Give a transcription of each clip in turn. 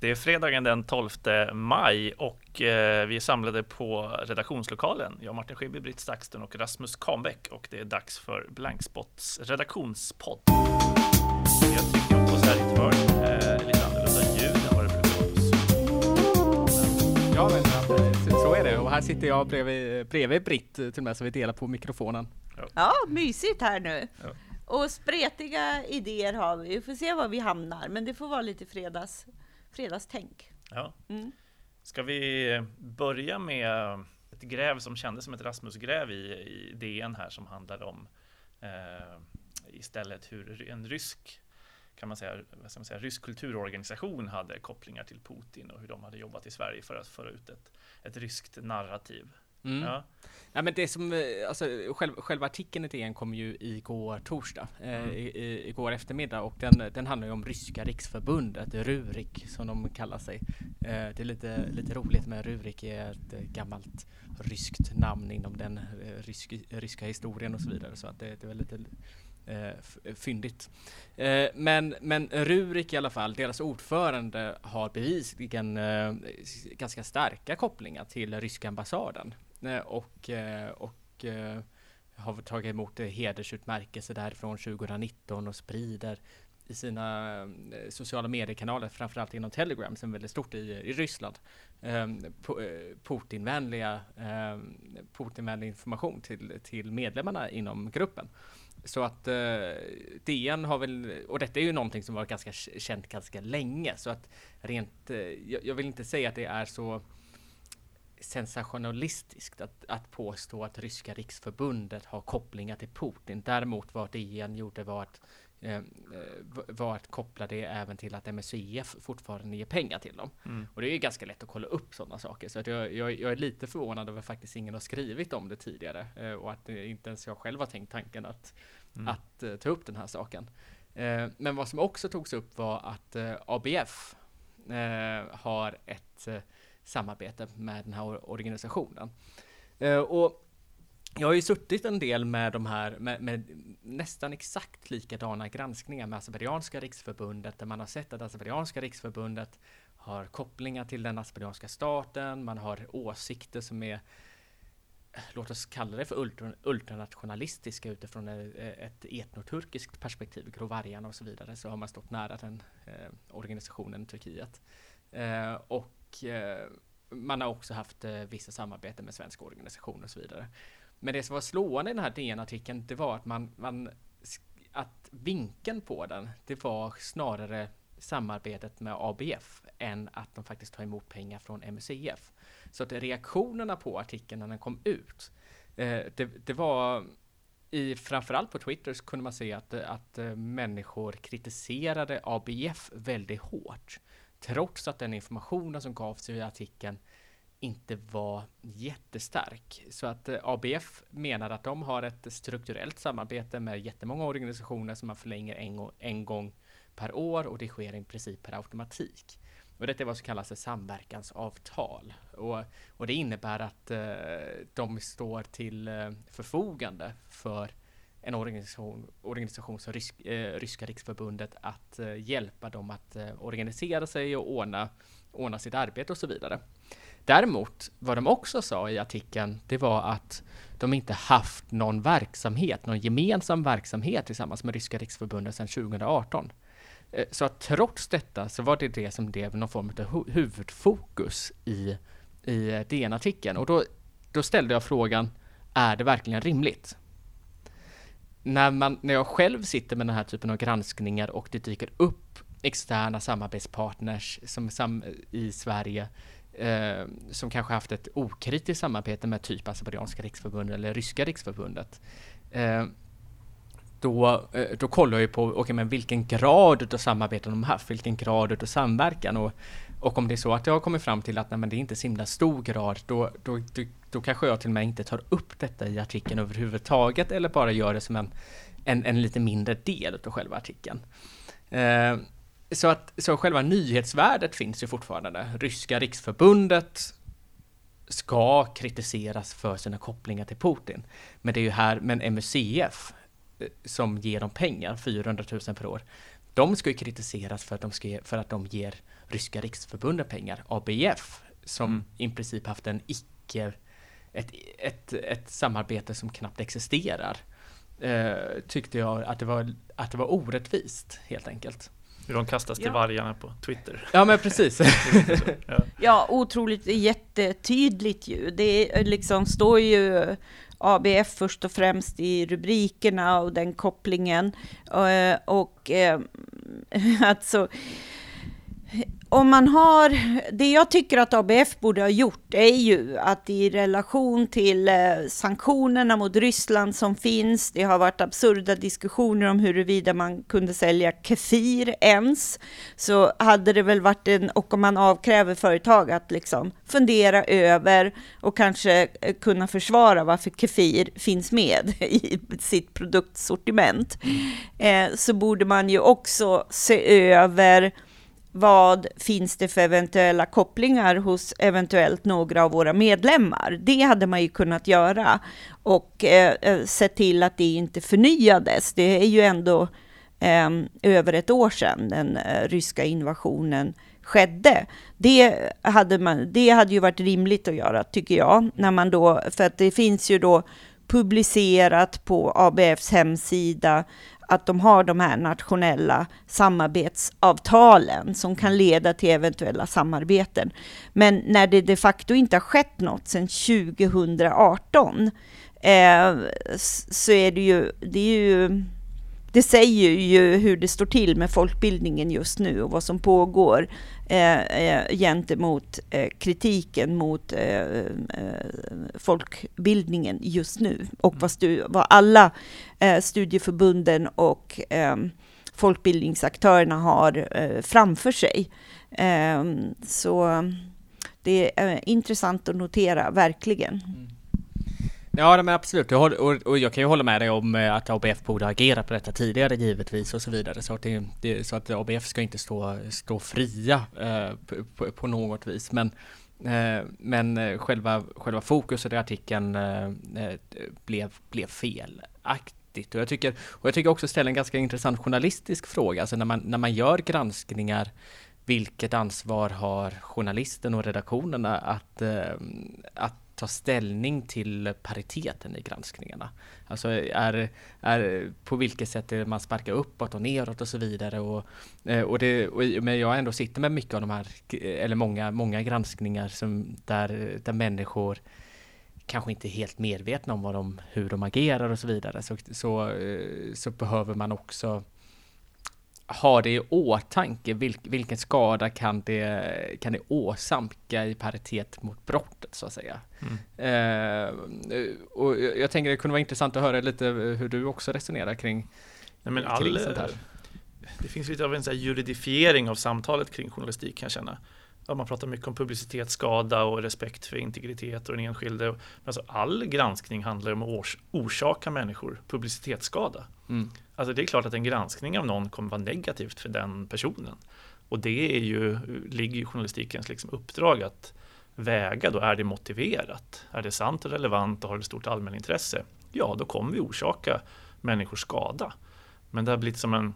Det är fredagen den 12 maj och eh, vi är samlade på redaktionslokalen. Jag, Martin Schibbye, Britt Stakston och Rasmus Kahnbäck och det är dags för Blankspots redaktionspodd. Jag tycker om oss här inför eh, lite annorlunda ljud än vad det brukar vara. Ja, men så, så är det. Och här sitter jag bredvid, bredvid Britt till och med, så vi delar på mikrofonen. Ja, mysigt här nu. Ja. Och spretiga idéer har vi. Vi får se var vi hamnar, men det får vara lite fredags, fredagstänk. Ja. Mm. Ska vi börja med ett gräv som kändes som ett Rasmus-gräv i, i DN här som handlar om eh, istället hur en rysk kan man säga, vad ska man säga, rysk kulturorganisation hade kopplingar till Putin och hur de hade jobbat i Sverige för att föra ut ett, ett ryskt narrativ. Mm. Ja, Ja, men det som, eh, alltså själv, själva artikeln i DN kom ju igår torsdag, eh, Mm. i, i, igår eftermiddag och den, den handlar ju om Ryska riksförbundet, Rurik som de kallar sig. Eh, det är lite, lite roligt med Rurik är ett eh, gammalt ryskt namn inom den eh, rysk, ryska historien och så vidare så att det, det är väl lite eh, fyndigt. Eh, men, men Rurik i alla fall, deras ordförande har bevisligen eh, ganska starka kopplingar till ryska ambassaden Eh, och, eh, och eh, har tagit emot hedersutmärkelse därifrån 2019 och sprider i sina eh, sociala mediekanaler, framförallt inom Telegram som är väldigt stort i, i Ryssland, ehm, eh, Putinvänliga, eh, Putinvänlig information till, till medlemmarna inom gruppen. Så att eh, DN har väl, och detta är ju någonting som varit ganska känt ganska länge, så att rent, eh, jag, jag vill inte säga att det är så sensationalistiskt att, att påstå att Ryska riksförbundet har kopplingar till Putin. Däremot vad DN gjorde var att, eh, eh, var att koppla det även till att MSIF fortfarande ger pengar till dem. mm. Och det är ju ganska lätt att kolla upp sådana saker. Så att jag, jag, jag är lite förvånad över att faktiskt ingen har skrivit om det tidigare. Eh, och att eh, inte ens jag själv har tänkt tanken att, Mm. att eh, ta upp den här saken. Eh, men vad som också togs upp var att ABF har ett samarbete med den här organisationen. Eh, och jag har ju suttit en del med de här, med, med nästan exakt likadana granskningar med Azerbajdzjanska riksförbundet, där man har sett att Azerbajdzjanska riksförbundet har kopplingar till den azerbajdzjanska staten, man har åsikter som är låt oss kalla det för ultra, ultranationalistiska utifrån ett, etnoturkiskt perspektiv, grovarierna och så vidare, så har man stått nära den eh, organisationen i Turkiet. Eh, och eh, man har också haft eh, vissa samarbeten med svenska organisationer och så vidare. Men det som var slående i den här DN-artikeln, det var att man, man att vinkeln på den, det var snarare samarbetet med ABF än att de faktiskt tar emot pengar från MUCF. Så att reaktionerna på artikeln när den kom ut, eh, det, det var i, framförallt på Twitter så kunde man se att, att eh, människor kritiserade ABF väldigt hårt. Trots att den informationen som gavs i artikeln inte var jättestark. Så att eh, ABF menar att de har ett strukturellt samarbete med jättemånga organisationer som man förlänger en, en gång per år och det sker i princip per automatik. Och detta är vad som kallas ett samverkansavtal. Och, och det innebär att eh, de står till eh, förfogande för en organisation, organisation som Rysk, eh, Ryska riksförbundet att eh, hjälpa dem att eh, organisera sig och ordna, ordna sitt arbete och så vidare. Däremot, vad de också sa i artikeln, det var att de inte haft någon verksamhet, någon gemensam verksamhet tillsammans med Ryska riksförbundet sedan 2018. Eh, Så att trots detta så var det det som blev någon form av hu- huvudfokus i, i eh, DN-artikeln. Och då, då ställde jag frågan, är det verkligen rimligt? När, man, när jag själv sitter med den här typen av granskningar och det dyker upp externa samarbetspartners som sam, i Sverige eh, som kanske haft ett okritiskt samarbete med typ alltså Azerbajdzjanska riksförbundet eller Ryska riksförbundet. Eh, då, eh, då kollar jag ju på okay, men vilken grad av samarbete de har haft, vilken grad av samverkan och, och om det är så att jag har kommit fram till att nej, men det är inte så himla stor grad, då, då, då, då kanske jag till och med inte tar upp detta i artikeln överhuvudtaget eller bara gör det som en, en, en lite mindre del av själva artikeln. Eh, så att så själva nyhetsvärdet finns ju fortfarande. Ryska riksförbundet ska kritiseras för sina kopplingar till Putin. Men det är ju här, men MUCF eh, som ger dem pengar, 400 000 per år, de ska ju kritiseras för att de, ska, ge- för att de ger ryska riksförbundet pengar, ABF, som Mm. i princip haft en icke, ett, ett, ett samarbete som knappt existerar. Eh, tyckte jag att det, var, att det var orättvist helt enkelt. Hur de kastas till Ja. vargarna på Twitter. Ja men precis. Ja. Ja, otroligt jättetydligt ju. Det är liksom står ju ABF först och främst i rubrikerna och den kopplingen. Eh, Och eh, alltså, om man har, det jag tycker att ABF borde ha gjort är ju att i relation till eh, sanktionerna mot Ryssland som finns, det har varit absurda diskussioner om huruvida man kunde sälja kefir ens, så hade det väl varit en, och om man avkräver företag att liksom fundera över och kanske eh, kunna försvara varför kefir finns med i sitt produktsortiment, eh, så borde man ju också se över vad finns det för eventuella kopplingar hos eventuellt några av våra medlemmar? Det hade man ju kunnat göra och eh, eh se till att det inte förnyades. Det är ju ändå eh, över ett år sedan den eh, ryska invasionen skedde. Det hade, man, det hade ju varit rimligt att göra, tycker jag, när man då, för att det finns ju då publicerat på ABFs hemsida att de har de här nationella samarbetsavtalen som kan leda till eventuella samarbeten. Men när det de facto inte har skett något sedan 2018 eh, så är det ju, det är ju det säger ju hur det står till med folkbildningen just nu och vad som pågår eh, eh, gentemot eh, kritiken mot eh, eh, folkbildningen just nu och vad, stu, vad alla eh, studieförbunden och eh, folkbildningsaktörerna har eh, framför sig. Eh, så det är eh, intressant att notera, verkligen. Mm. Ja men absolut, jag håller, och, och jag kan ju hålla med dig om eh, att ABF borde ha agerat på detta tidigare givetvis och så vidare. Så att, det, det, så att ABF ska inte stå, stå fria eh, på, på, något vis. Men, eh, men eh, själva, själva fokuset i artikeln eh, eh, blev, blev felaktigt. Och jag, tycker, och jag tycker också ställa en ganska intressant journalistisk fråga. Alltså när man, när man gör granskningar vilket ansvar har journalisten och redaktionerna att, att ta ställning till pariteten i granskningarna? Alltså är, är på vilket sätt är man sparkar uppåt och neråt och så vidare och, eh, och, det, och men jag ändå sitter med mycket av de här, eller många, många granskningar som där, där människor kanske inte är helt medvetna om vad de, hur de agerar och så vidare så, så, eh, så behöver man också ha det i åtanke, vilk, vilken skada kan det, kan det åsamka i paritet mot brottet så att säga. Mm. Eh, och jag jag tänker det kunde vara intressant att höra lite hur du också resonerar kring, Nej, men kring all, sånt här. det finns lite av en så juridifiering av samtalet kring journalistik kan jag känna. Ja, man pratar mycket om publicitetsskada och respekt för integritet och den enskilde. Men alltså all granskning handlar om att ors- orsaka människor publicitetsskada. Mm. Alltså det är klart att en granskning av någon kommer vara negativt för den personen. Och det är ju, ligger i journalistikens liksom uppdrag att väga då, är det motiverat? Är det sant och relevant och har det stort allmänintresse? Ja, då kommer vi orsaka människor skada. Men det har blivit som en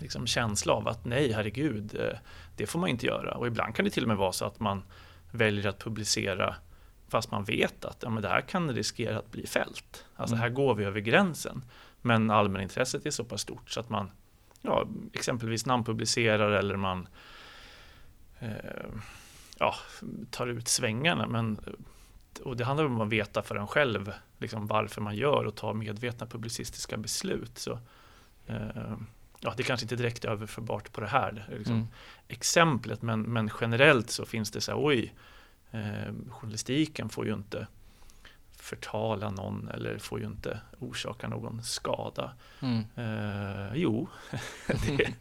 liksom, känsla av att nej, herregud, eh, det får man inte göra. Och ibland kan det till och med vara så att man väljer att publicera fast man vet att ja, men det här kan riskera att bli fällt. Alltså Mm. här går vi över gränsen. Men allmänintresset är så pass stort så att man ja, exempelvis namnpublicerar eller man eh, ja, tar ut svängarna. Men, och det handlar om att veta för en själv liksom varför man gör och tar medvetna publicistiska beslut. Så, eh, ja, det kanske inte är direkt överförbart på det här är liksom Mm. exemplet, men, men generellt så finns det så här, oj, eh, journalistiken får ju inte förtala någon eller får ju inte orsaka någon skada. Mm. Eh, jo, det,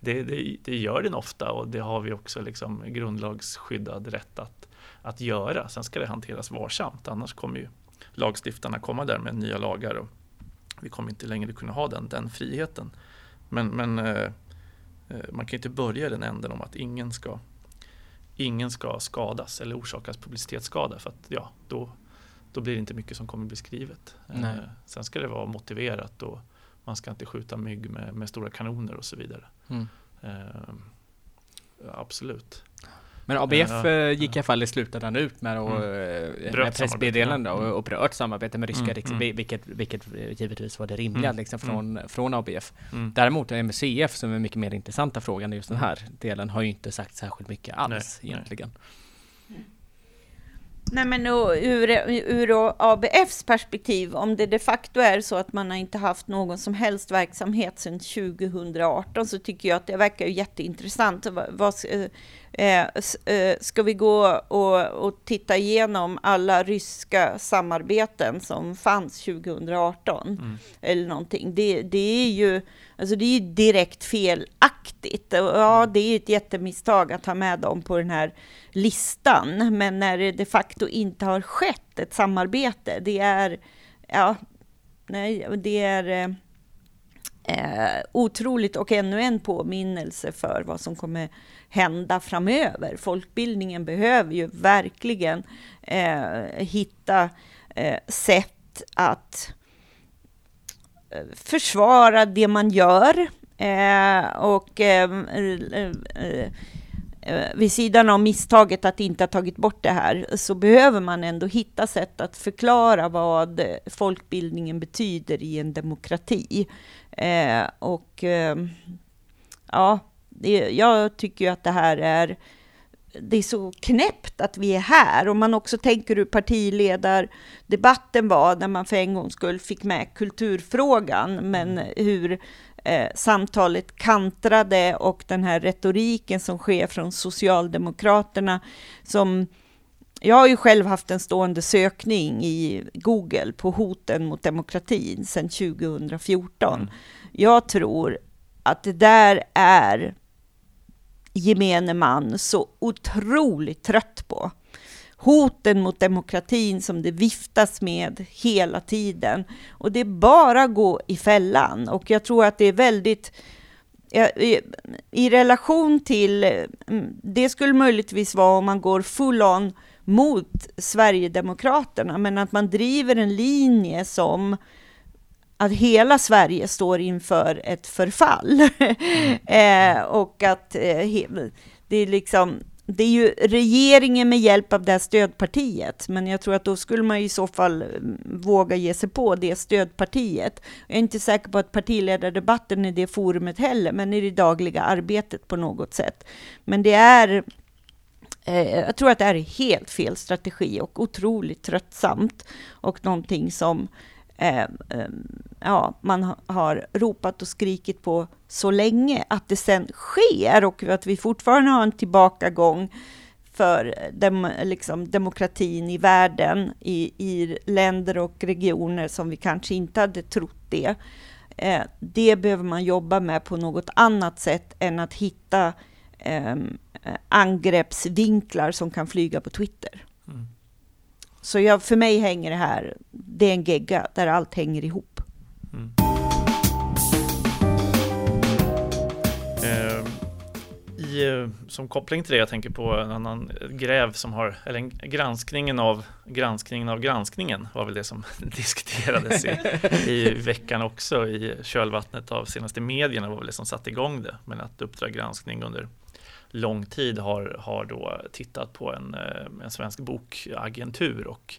det, det, det, gör den ofta och det har vi också liksom grundlagsskyddad rätt att, att göra. Sen ska det hanteras varsamt, annars kommer ju lagstiftarna komma där med nya lagar och vi kommer inte längre kunna ha den, den friheten. Men, men eh, eh, man kan inte börja i den änden om att ingen ska, ingen ska skadas eller orsakas publicitetsskada för att ja, då, då blir det inte mycket som kommer bli skrivet. Eh, Nej. sen ska det vara motiverat och man ska inte skjuta mygg med, med stora kanoner och så vidare. Mm. Eh, absolut. Men ABF Ja, eh, gick i alla fall i slutändan ut med, och, Mm. eh, med pressmeddelande ja. och, och bröt samarbete med ryska Mm, riks, mm. vilket, vilket eh, givetvis var det rimliga Mm, liksom, från, från ABF. Mm. Däremot MUCF, som är mycket mer intressanta frågan i just den här delen, har ju inte sagt särskilt mycket alls nej. egentligen. Nej Nej men och ur, ur ABFs perspektiv, om det de facto är så att man har inte haft någon som helst verksamhet sedan 2018 så tycker jag att det verkar ju jätteintressant. Vad, vad, eh, eh, ska vi gå och, och titta igenom alla ryska samarbeten som fanns 2018 Mm. eller någonting? Det, det är ju alltså det är direkt felaktigt. Ja, det är ett jättemisstag att ha med dem på den här listan, men när det de facto inte har skett ett samarbete, det är, ja, nej, det är eh, otroligt och ännu en påminnelse för vad som kommer hända framöver. Folkbildningen behöver ju verkligen eh, hitta eh, sätt att eh, försvara det man gör eh, och eh, eh, eh vid sidan av misstaget att inte ha tagit bort det här så behöver man ändå hitta sätt att förklara vad eh, folkbildningen betyder i en demokrati. Eh, och eh, ja, det, jag tycker ju att det här är det är så knäppt att vi är här. Om man också tänker hur partiledardebatten var när man för en gångs skull fick med kulturfrågan, men hur eh, samtalet kantrade och den här retoriken som sker från Socialdemokraterna som jag har ju själv haft en stående sökning i Google på hoten mot demokratin sedan 2014. Mm. Jag tror att det där är gemene man så otroligt trött på. Hoten mot demokratin som det viftas med hela tiden. Och det är bara att gå i fällan. Och jag tror att det är väldigt i, relation till, mm, det skulle möjligtvis vara om man går full on mot Sverigedemokraterna, men att man driver en linje som att hela Sverige står inför ett förfall. eh, och att eh, det är liksom, det är ju regeringen med hjälp av det här stödpartiet, men jag tror att då skulle man i så fall mm, våga ge sig på det stödpartiet. Jag är inte säker på att partiledardebatten är det forumet heller, men i det dagliga arbetet på något sätt. Men det är Eh, jag tror att det är helt fel strategi och otroligt tröttsamt och någonting som eh, eh, ja, man har ropat och skrikit på så länge. Att det sen sker och att vi fortfarande har en tillbakagång för dem, liksom, demokratin i världen, i, i länder och regioner som vi kanske inte hade trott det. Eh, det behöver man jobba med på något annat sätt än att hitta ehm, eh, angreppsvinklar som kan flyga på Twitter. Mm. Så jag, för mig hänger det här, det är en gegga där allt hänger ihop. Mm. Eh, i, som koppling till det, jag tänker på en annan gräv som har, eller en, granskningen av granskningen av granskningen var väl det som diskuterades i, i veckan också i kölvattnet av senaste medierna var väl det som satte igång det. Men att Uppdrag granskning under lång tid har, har då tittat på en, eh, en svensk bokagentur och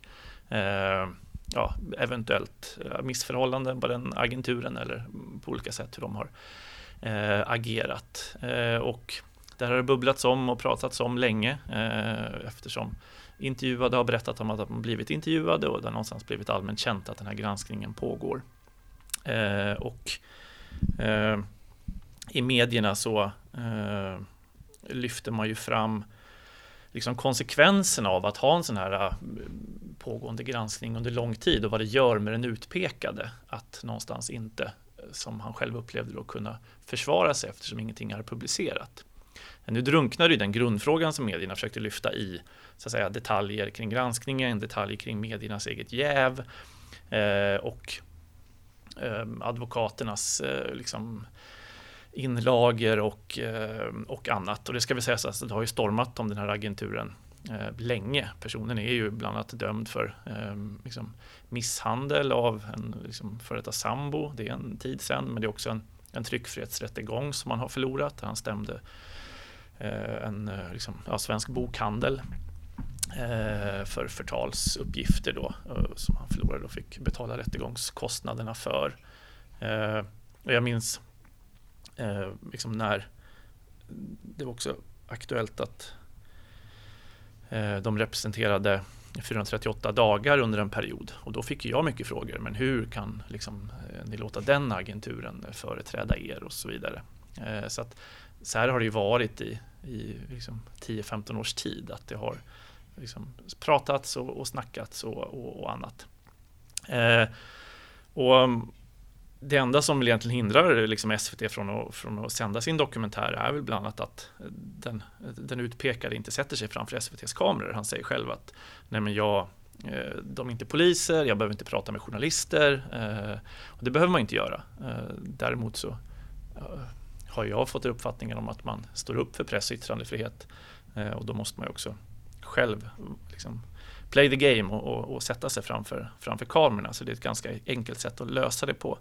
eh, ja, eventuellt eh, missförhållanden på den agenturen eller på olika sätt hur de har eh, agerat. Eh, och där har det bubblats om och pratats om länge eh, eftersom intervjuade har berättat om att de blivit intervjuade och det har någonstans blivit allmänt känt att den här granskningen pågår. Eh, och eh, i medierna så eh, lyfter man ju fram liksom konsekvenserna av att ha en sån här äh, pågående granskning under lång tid och vad det gör med den utpekade att någonstans inte, äh, som han själv upplevde då, kunna försvara sig eftersom ingenting är publicerat. Men nu drunknar ju den grundfrågan som medierna försökte lyfta i så att säga, detaljer kring granskningen, detaljer kring mediernas eget jäv eh, och eh, advokaternas eh, liksom, inlager och, eh, och annat. Och det ska vi säga så att det har ju stormat om den här agenturen eh, länge. Personen är ju bland annat dömd för eh, liksom misshandel av en liksom, före detta sambo. Det är en tid sedan, men det är också en, en tryckfrihetsrättegång som man har förlorat. Han stämde eh, en eh, liksom, ja, svensk bokhandel eh, för förtalsuppgifter då som han förlorade och fick betala rättegångskostnaderna för. Och jag minns Eh, liksom när det var också aktuellt att eh, de representerade 438 dagar under en period och då fick jag mycket frågor. Men hur kan liksom, eh, ni låta den agenturen företräda er och så vidare. Eh, så, att, så här har det ju varit i, i liksom 10-15 års tid att det har liksom pratats och, och snackats och, och, och annat. Eh, och det enda som egentligen hindrar liksom SVT från att, från att sända sin dokumentär är väl bland annat att den, den utpekade inte sätter sig framför SVTs kameror. Han säger själv att nej men jag, eh, de är inte poliser, jag behöver inte prata med journalister. Eh, och det behöver man inte göra. Eh, däremot så har jag fått uppfattningen om att man står upp för press och yttrandefrihet. Och då måste man ju också själv liksom play the game och, och, och, sätta sig framför, framför kamerorna. Så det är ett ganska enkelt sätt att lösa det på.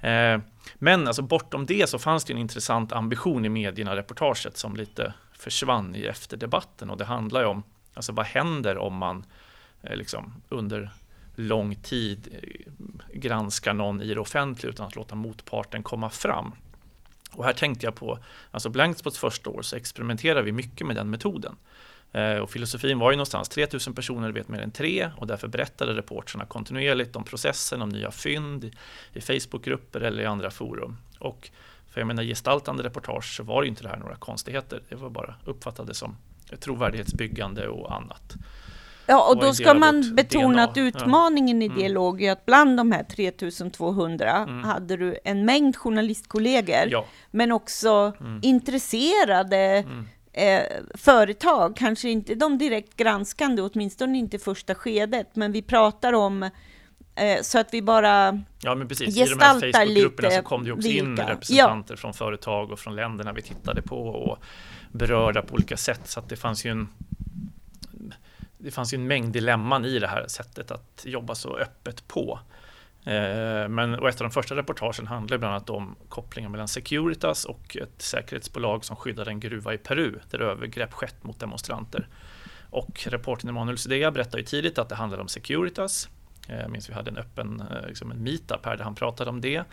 Eh, men alltså bortom det så fanns det en intressant ambition i medierna, reportaget som lite försvann i efterdebatten och det handlar ju om alltså vad händer om man eh, liksom under lång tid eh, granskar någon i det offentliga utan att låta motparten komma fram. Och här tänkte jag på, alltså Blankspots första år så experimenterade vi mycket med den metoden. Eh, och filosofin var ju någonstans 3000 personer vet mer än tre och därför berättade reportrarna kontinuerligt om processen, om nya fynd i, Facebookgrupper eller i andra forum. Och för jag menar gestaltande reportage så var ju inte det här några konstigheter. Det var bara uppfattade som trovärdighetsbyggande och annat. Ja, och då ska man betona DNA. att utmaningen ja. i det låg ju att bland de här 3200 mm. hade du en mängd journalistkollegor, ja. men också mm. intresserade mm eh, företag, kanske inte de direkt granskande, åtminstone inte första skedet, men vi pratar om eh, så att vi bara Ja men precis, i de här Facebookgrupperna så kom det också vilka. in representanter ja. från företag och från länderna vi tittade på och berörda på olika sätt. Så att det fanns ju en det fanns ju en mängd dilemman i det här sättet att jobba så öppet på. Eh, men och ett av de första reportagen handlar bland annat om kopplingen mellan Securitas och ett säkerhetsbolag som skyddade en gruva i Peru där övergrepp skett mot demonstranter. Och reportern Emanuel Sudea berättade ju tidigt att det handlade om Securitas. Eh, jag minns vi hade en öppen eh, liksom en meetup här där han pratade om det.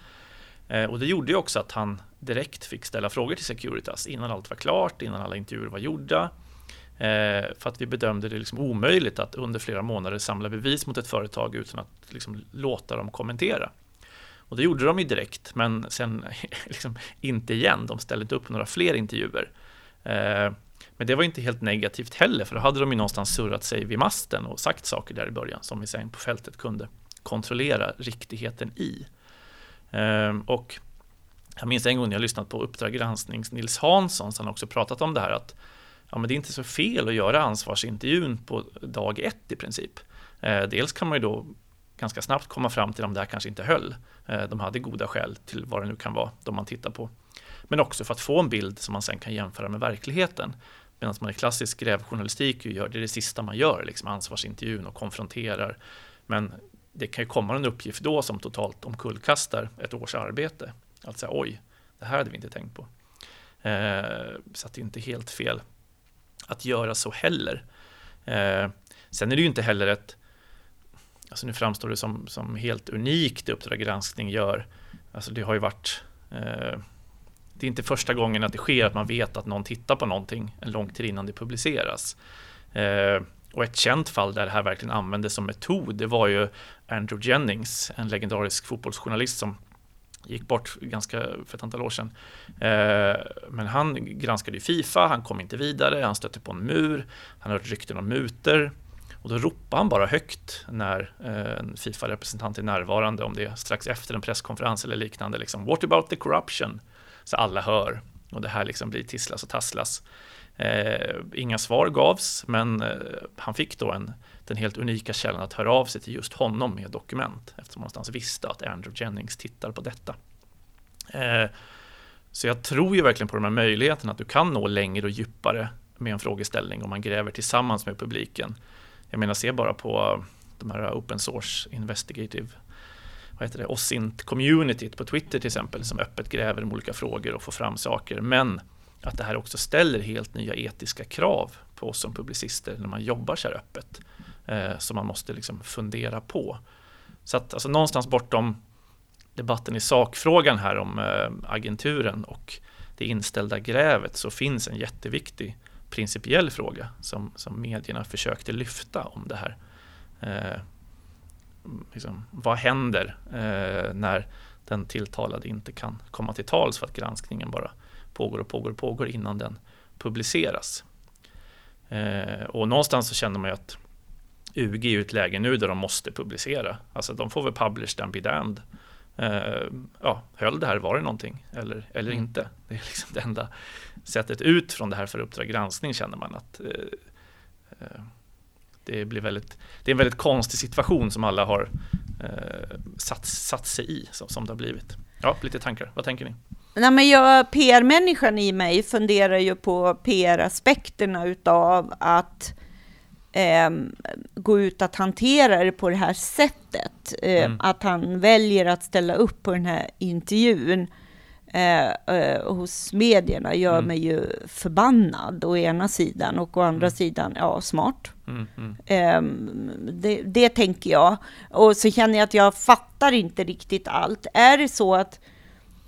Och det gjorde ju också att han direkt fick ställa frågor till Securitas innan allt var klart, innan alla intervjuer var gjorda. Eh, för att vi bedömde det liksom omöjligt att under flera månader samla bevis mot ett företag utan att liksom låta dem kommentera. Och det gjorde de ju direkt, men sen liksom inte igen. De ställde inte upp några fler intervjuer. Eh, men det var inte helt negativt heller, för då hade de ju någonstans surrat sig vid masten och sagt saker där i början som vi sen på fältet kunde kontrollera riktigheten i. Eh, och jag minns en gång när jag lyssnat på Uppdrag gransknings Nils Hansson, som också pratat om det här att ja, men det är inte så fel att göra ansvarsintervjun på dag ett i princip. Eh, dels kan man ju då ganska snabbt komma fram till om det här kanske inte höll. Eh, de hade goda skäl till vad det nu kan vara, de man tittar på. Men också för att få en bild som man sen kan jämföra med verkligheten. Medan man i klassisk grävjournalistik gör det, är det sista man gör, liksom ansvarsintervjun och konfronterar. Men det kan ju komma en uppgift då som totalt omkullkastar ett års arbete. Alltså oj, det här hade vi inte tänkt på. Eh, så att det är inte helt fel att göra så heller. Eh, sen är det ju inte heller ett, alltså nu framstår det som, som helt unikt det Uppdrag granskning gör. Alltså det har ju varit, eh, det är inte första gången att det sker att man vet att någon tittar på någonting en lång tid innan det publiceras. Eh, och ett känt fall där det här verkligen användes som metod, det var ju Andrew Jennings, en legendarisk fotbollsjournalist som gick bort ganska för ett antal år sedan. Eh, men han granskade ju Fifa, han kom inte vidare, han stötte på en mur, han hörde rykten om muter och då ropade han bara högt när eh, en Fifa-representant är närvarande, om det är strax efter en presskonferens eller liknande, liksom What about the corruption? Så alla hör och det här liksom blir tisslas och tasslas. Eh, inga svar gavs, men eh, han fick då en, den helt unika källan att höra av sig till just honom med dokument eftersom man någonstans visste att Andrew Jennings tittar på detta. Eh, så jag tror ju verkligen på de här möjligheterna att du kan nå längre och djupare med en frågeställning om man gräver tillsammans med publiken. Jag menar, se bara på de här open source investigative vad heter det, OSINT communityt på Twitter till exempel som öppet gräver om olika frågor och får fram saker. Men att det här också ställer helt nya etiska krav på oss som publicister när man jobbar så här öppet. Eh, som man måste liksom fundera på. Så att alltså, någonstans bortom debatten i sakfrågan här om eh, agenturen och det inställda grävet så finns en jätteviktig principiell fråga som, som medierna försökte lyfta om det här. Eh, liksom, vad händer eh, när den tilltalade inte kan komma till tals för att granskningen bara pågår och pågår och pågår innan den publiceras. Eh, och någonstans så känner man ju att UG är i ett läge nu där de måste publicera. Alltså de får väl publish and be damned. Eh, ja, höll det här, var det någonting eller, eller mm. inte? Det är liksom det enda sättet ut från det här för Uppdrag granskning känner man att eh, eh, det blir väldigt, det är en väldigt konstig situation som alla har satt, satt sig i som, som det har blivit. Ja, lite tankar. Vad tänker ni? Nej, men jag, PR-människan i mig funderar ju på PR-aspekterna utav att eh, gå ut att hantera det på det här sättet. Eh, mm. Att han väljer att ställa upp på den här intervjun eh, eh hos medierna gör mm. mig ju förbannad å ena sidan och å andra mm. sidan, ja, smart. Mm, mm. Ehm, det, det tänker jag. Och så känner jag att jag fattar inte riktigt allt. Är det så att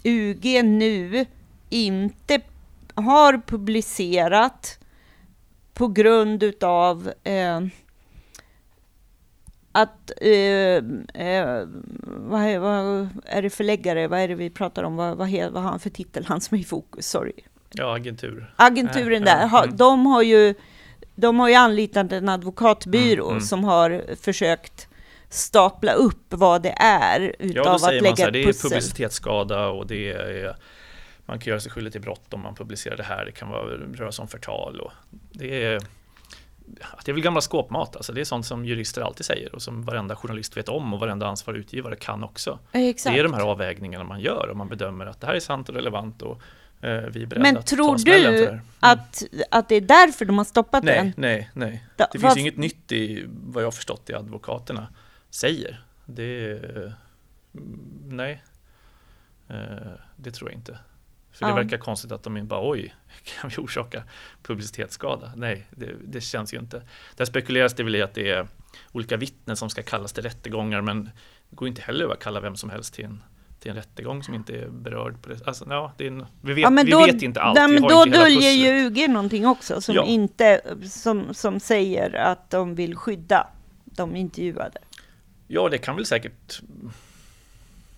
UG nu inte har publicerat på grund utav eh, att, eh, eh, vad, är, vad, är, det förläggare, vad är det vi pratar om, vad, vad, vad har han för titel, han som är i fokus, sorry. Ja, agentur. Agenturen där, ha, mm. de har ju de har ju anlitat en advokatbyrå mm, mm. som har försökt stapla upp vad det är utav ja, att lägga här, Det är publicitetsskada och det är man kan göra sig skyldig till brott om man publicerar det här. Det kan vara, röra sig om förtal och det är det är väl gamla skåpmat, alltså det är sånt som jurister alltid säger och som varenda journalist vet om och varenda ansvarig utgivare kan också. Exakt. Det är de här avvägningarna man gör och man bedömer att det här är sant och relevant och eh, vi är Men att tror du mm. att, att det är därför de har stoppat nej, den? Nej, nej. Det finns inget nytt i vad jag har förstått i advokaterna säger. Det, mm, nej, eh, det tror jag inte. För ja. det verkar konstigt att de inte bara oj, kan vi orsaka publicitetsskada? Nej, det, det känns ju inte. Där spekuleras det väl i att det är olika vittnen som ska kallas till rättegångar men det går inte heller att kalla vem som helst till en, till en rättegång som inte är berörd. På det. Alltså, ja, det är vi vet, ja, vi då, vet inte allt. Nej, men då döljer ju UG någonting också som, ja. inte, som, som säger att de vill skydda de intervjuade. Ja, det kan väl säkert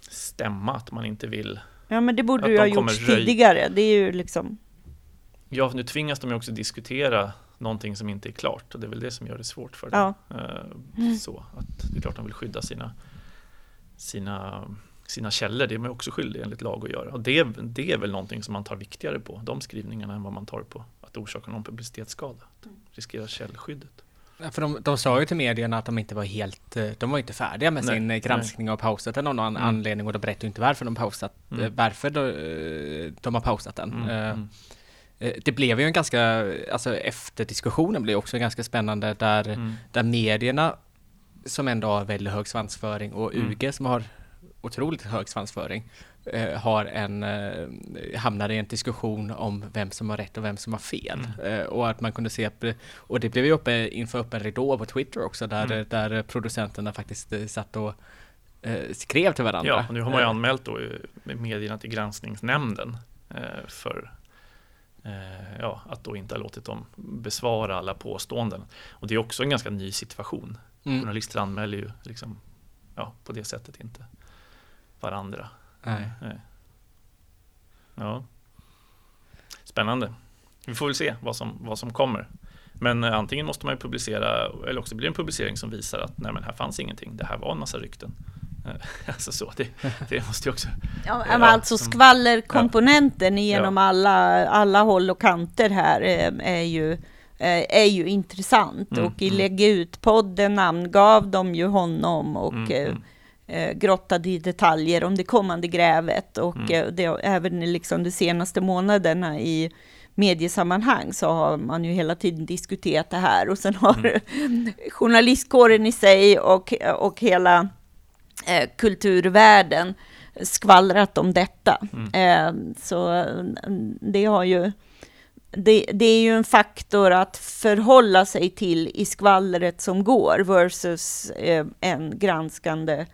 stämma att man inte vill Ja, men det borde ju ha gjorts tidigare. Det är ju liksom... Ja, nu tvingas de ju också diskutera någonting som inte är klart och det är väl det som gör det svårt för dem. Ja. Uh, så att det är klart de vill skydda sina, sina, sina källor, det är man också skyldig enligt lag att göra. Och det, det är väl någonting som man tar viktigare på, de skrivningarna, än vad man tar på att orsaka någon publicitetsskada. Att riskera källskyddet. För de, de sa ju till medierna att de inte var helt, eh, de var inte färdiga med nej, sin eh, granskning nej. och pausat den av någon mm. anledning och de berättade inte varför de pausat, mm. Eh, varför de, de, har pausat den. Mm. Uh, det blev ju en ganska, alltså efterdiskussionen blev också ganska spännande där, mm. där medierna som ändå har väldigt hög svansföring och mm. UG som har otroligt hög svansföring har en, eh, hamnade i en diskussion om vem som har rätt och vem som har fel. Mm. Eh, och att man kunde se, och det blev ju uppe inför öppen ridå på Twitter också, där, mm. där producenterna faktiskt eh, satt och eh, skrev till varandra. Ja, och nu har man ju eh. anmält då medierna till granskningsnämnden för ja, att då inte ha låtit dem besvara alla påståenden. Och det är också en ganska ny situation. Mm. Journalister anmäler ju liksom, ja, på det sättet inte varandra. Nej. Nej. Ja. Spännande. Vi får väl se vad som, vad som kommer. Men eh, antingen måste man ju publicera eller också blir det en publicering som visar att nej men här fanns ingenting. Det här var en massa rykten. Eh, alltså så, det, det måste ju också... Ja, ja, alltså skvallerkomponenten ja. genom alla, alla håll och kanter här eh, är ju, är ju intressant. Mm, och i mm. Lägg ut-podden namngav de ju honom och mm, mm eh, grottade i detaljer om det kommande grävet och mm. eh, det, även liksom de senaste månaderna i mediesammanhang så har man ju hela tiden diskuterat det här och sen har mm. journalistkåren i sig och, och hela eh, kulturvärlden skvallrat om detta. Mm. Eh, så mm, det har ju det, det, är ju en faktor att förhålla sig till i skvallret som går versus eh, en granskande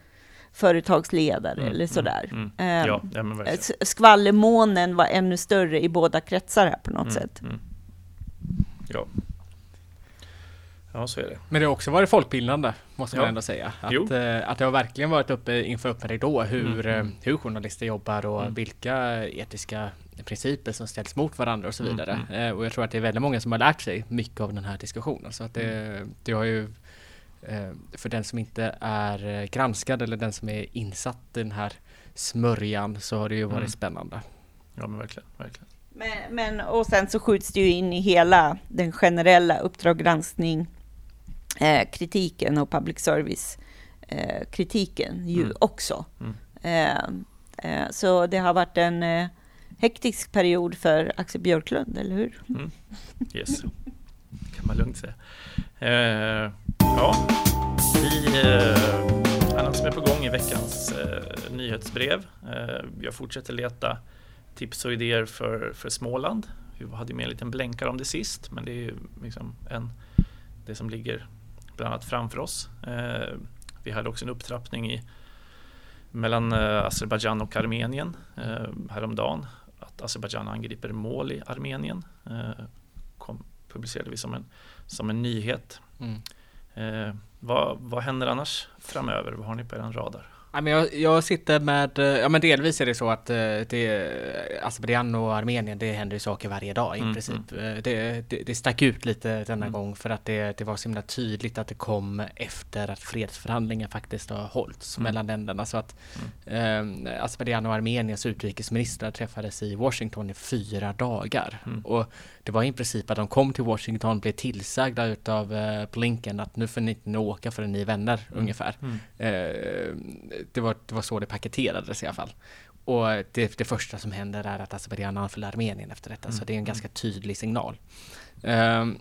företagsledare mm, eller sådär. Mm, mm. Ja, ja, skvallermånen var ännu större i båda kretsar här på något mm, sätt. Mm. Ja. Ja, så är det. Men det har också varit folkbildande, måste man ändå säga. Att, eh, att det har verkligen varit uppe inför öppen ridå hur, mm. Eh, hur journalister jobbar och mm. vilka etiska principer som ställs mot varandra och så vidare. Mm. mm. Eh, och jag tror att det är väldigt många som har lärt sig mycket av den här diskussionen. Så att det, mm. det har ju för den som inte är eh, granskad eller den som är insatt i den här smörjan så har det ju varit mm. spännande. Ja men verkligen, verkligen. Men, men, och sen så skjuts det ju in i hela den generella Uppdrag granskning eh, kritiken och public service eh, kritiken ju mm. också. Mm. Eh, eh så det har varit en eh, hektisk period för Axel Björklund, eller hur? Mm. Yes, kan man lugnt säga. Eh, ja, vi eh, annat som är på gång i veckans eh, nyhetsbrev. Eh, jag fortsätter leta tips och idéer för, för Småland. Vi hade med en liten blänkare om det sist, men det är liksom en, det som ligger bland annat framför oss. Eh, vi hade också en upptrappning i mellan eh, Azerbajdzjan och Armenien eh, häromdagen att Azerbajdzjan angriper mål i Armenien. Eh, Publicerade vi som en, som en nyhet. Mm. Eh, vad, vad händer annars framöver? Vad har ni på er radar? Jag, jag sitter med, eh, ja men delvis är det så att eh, det, Azerbajdzjan och Armenien, det händer ju saker varje dag i mm, princip. Mm. Det, det, det stack ut lite denna mm. gång för att det, det var så himla tydligt att det kom efter att fredsförhandlingar faktiskt har hållits mm. mellan länderna. Så att mm. eh, Azerbajdzjan och Armeniens utrikesministrar träffades i Washington i fyra dagar. Mm. Och det var i princip att de kom till Washington, blev tillsagda utav eh, Blinken att nu får ni inte åka förrän ni är vänner ungefär. Eh, det, var, det var så det paketerades i alla fall. Och det, det första som händer är att Azerbajdzjan anfaller Armenien efter detta, mm. så det är en ganska tydlig signal. Um,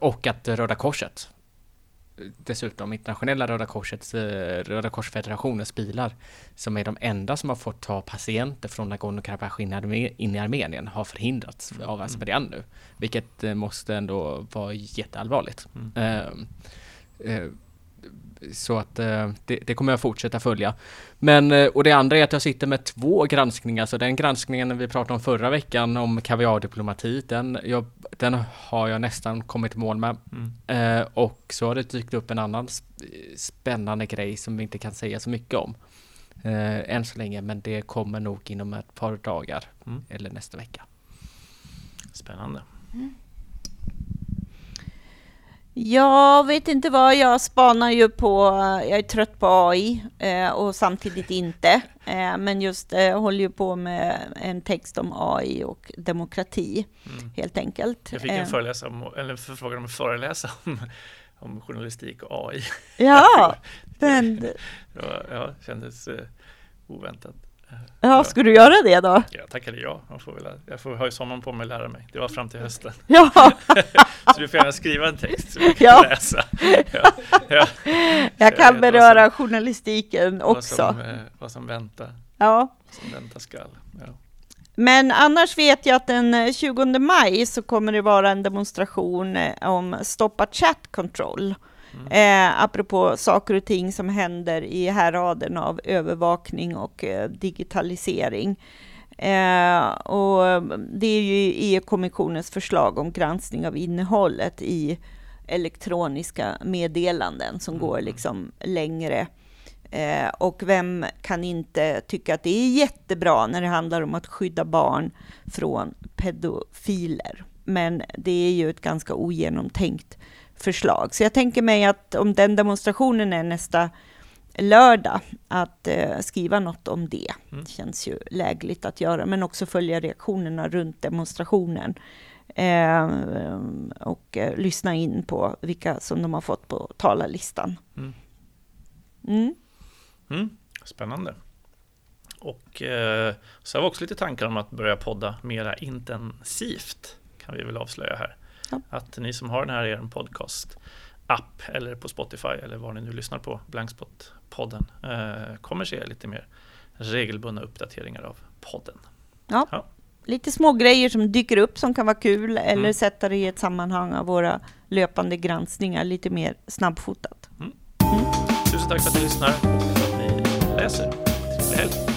och att Röda Korset dessutom internationella Röda Korsets, eh, Röda Korsfederationens bilar som är de enda som har fått ta patienter från Nagorno-Karabach in, in, i Armenien har förhindrats mm. av Azerbajdzjan nu. Vilket eh, måste ändå vara jätteallvarligt. Mm. Uh, uh, så att eh, det, det, kommer jag fortsätta följa. Men, eh, och det andra är att jag sitter med två granskningar. Så den granskningen vi pratade om förra veckan om kaviardiplomati, den, jag, den har jag nästan kommit i mål med. Mm. Eh, och så har det dykt upp en annan spännande grej som vi inte kan säga så mycket om. Eh, än så länge, men det kommer nog inom ett par dagar mm. eller nästa vecka. Spännande. Mm. Jag vet inte vad, jag spanar ju på, jag är trött på AI eh, och samtidigt inte. Eh, men just eh, håller ju på med en text om AI och demokrati, mm. helt enkelt. Jag fick en föreläsa om, eller förfrågan om att föreläsa om, om journalistik och AI. Ja, men... det ja, kändes oväntat. Ja, ska du göra det då? Jag tackade ja. Jag får, väl, jag får ha ju sommaren på mig att lära mig. Det var fram till hösten. Ja. så du får gärna skriva en text som jag kan ja. läsa. Ja. Ja. Jag kan beröra som, journalistiken också. Vad som, eh, vad som väntar. Ja. Som väntar skall. Ja. Men annars vet jag att den 20 maj så kommer det vara en demonstration eh, om stoppa chat control. Eh, apropå saker och ting som händer i häraden av övervakning och eh, digitalisering. Eh, och det är ju EU-kommissionens förslag om granskning av innehållet i elektroniska meddelanden som mm. går liksom längre. Eh, och vem kan inte tycka att det är jättebra när det handlar om att skydda barn från pedofiler? Men det är ju ett ganska ogenomtänkt förslag. Så jag tänker mig att om den demonstrationen är nästa lördag, att eh, skriva något om det. Mm. det. känns ju lägligt att göra, men också följa reaktionerna runt demonstrationen. Eh, och eh, lyssna in på vilka som de har fått på talarlistan. Mm. Mm. mm. Spännande. Och eh, så har vi också lite tankar om att börja podda mera intensivt, kan vi väl avslöja här. Ja. Att ni som har den här er podcast app eller på Spotify eller var ni nu lyssnar på Blankspot-podden eh, kommer se lite mer regelbundna uppdateringar av podden. Ja, ja. lite små grejer som dyker upp som kan vara kul eller Mm. sätta det i ett sammanhang av våra löpande granskningar lite mer snabbfotat. Tusen tack för att ni lyssnar och för att ni läser. Trevlig helg!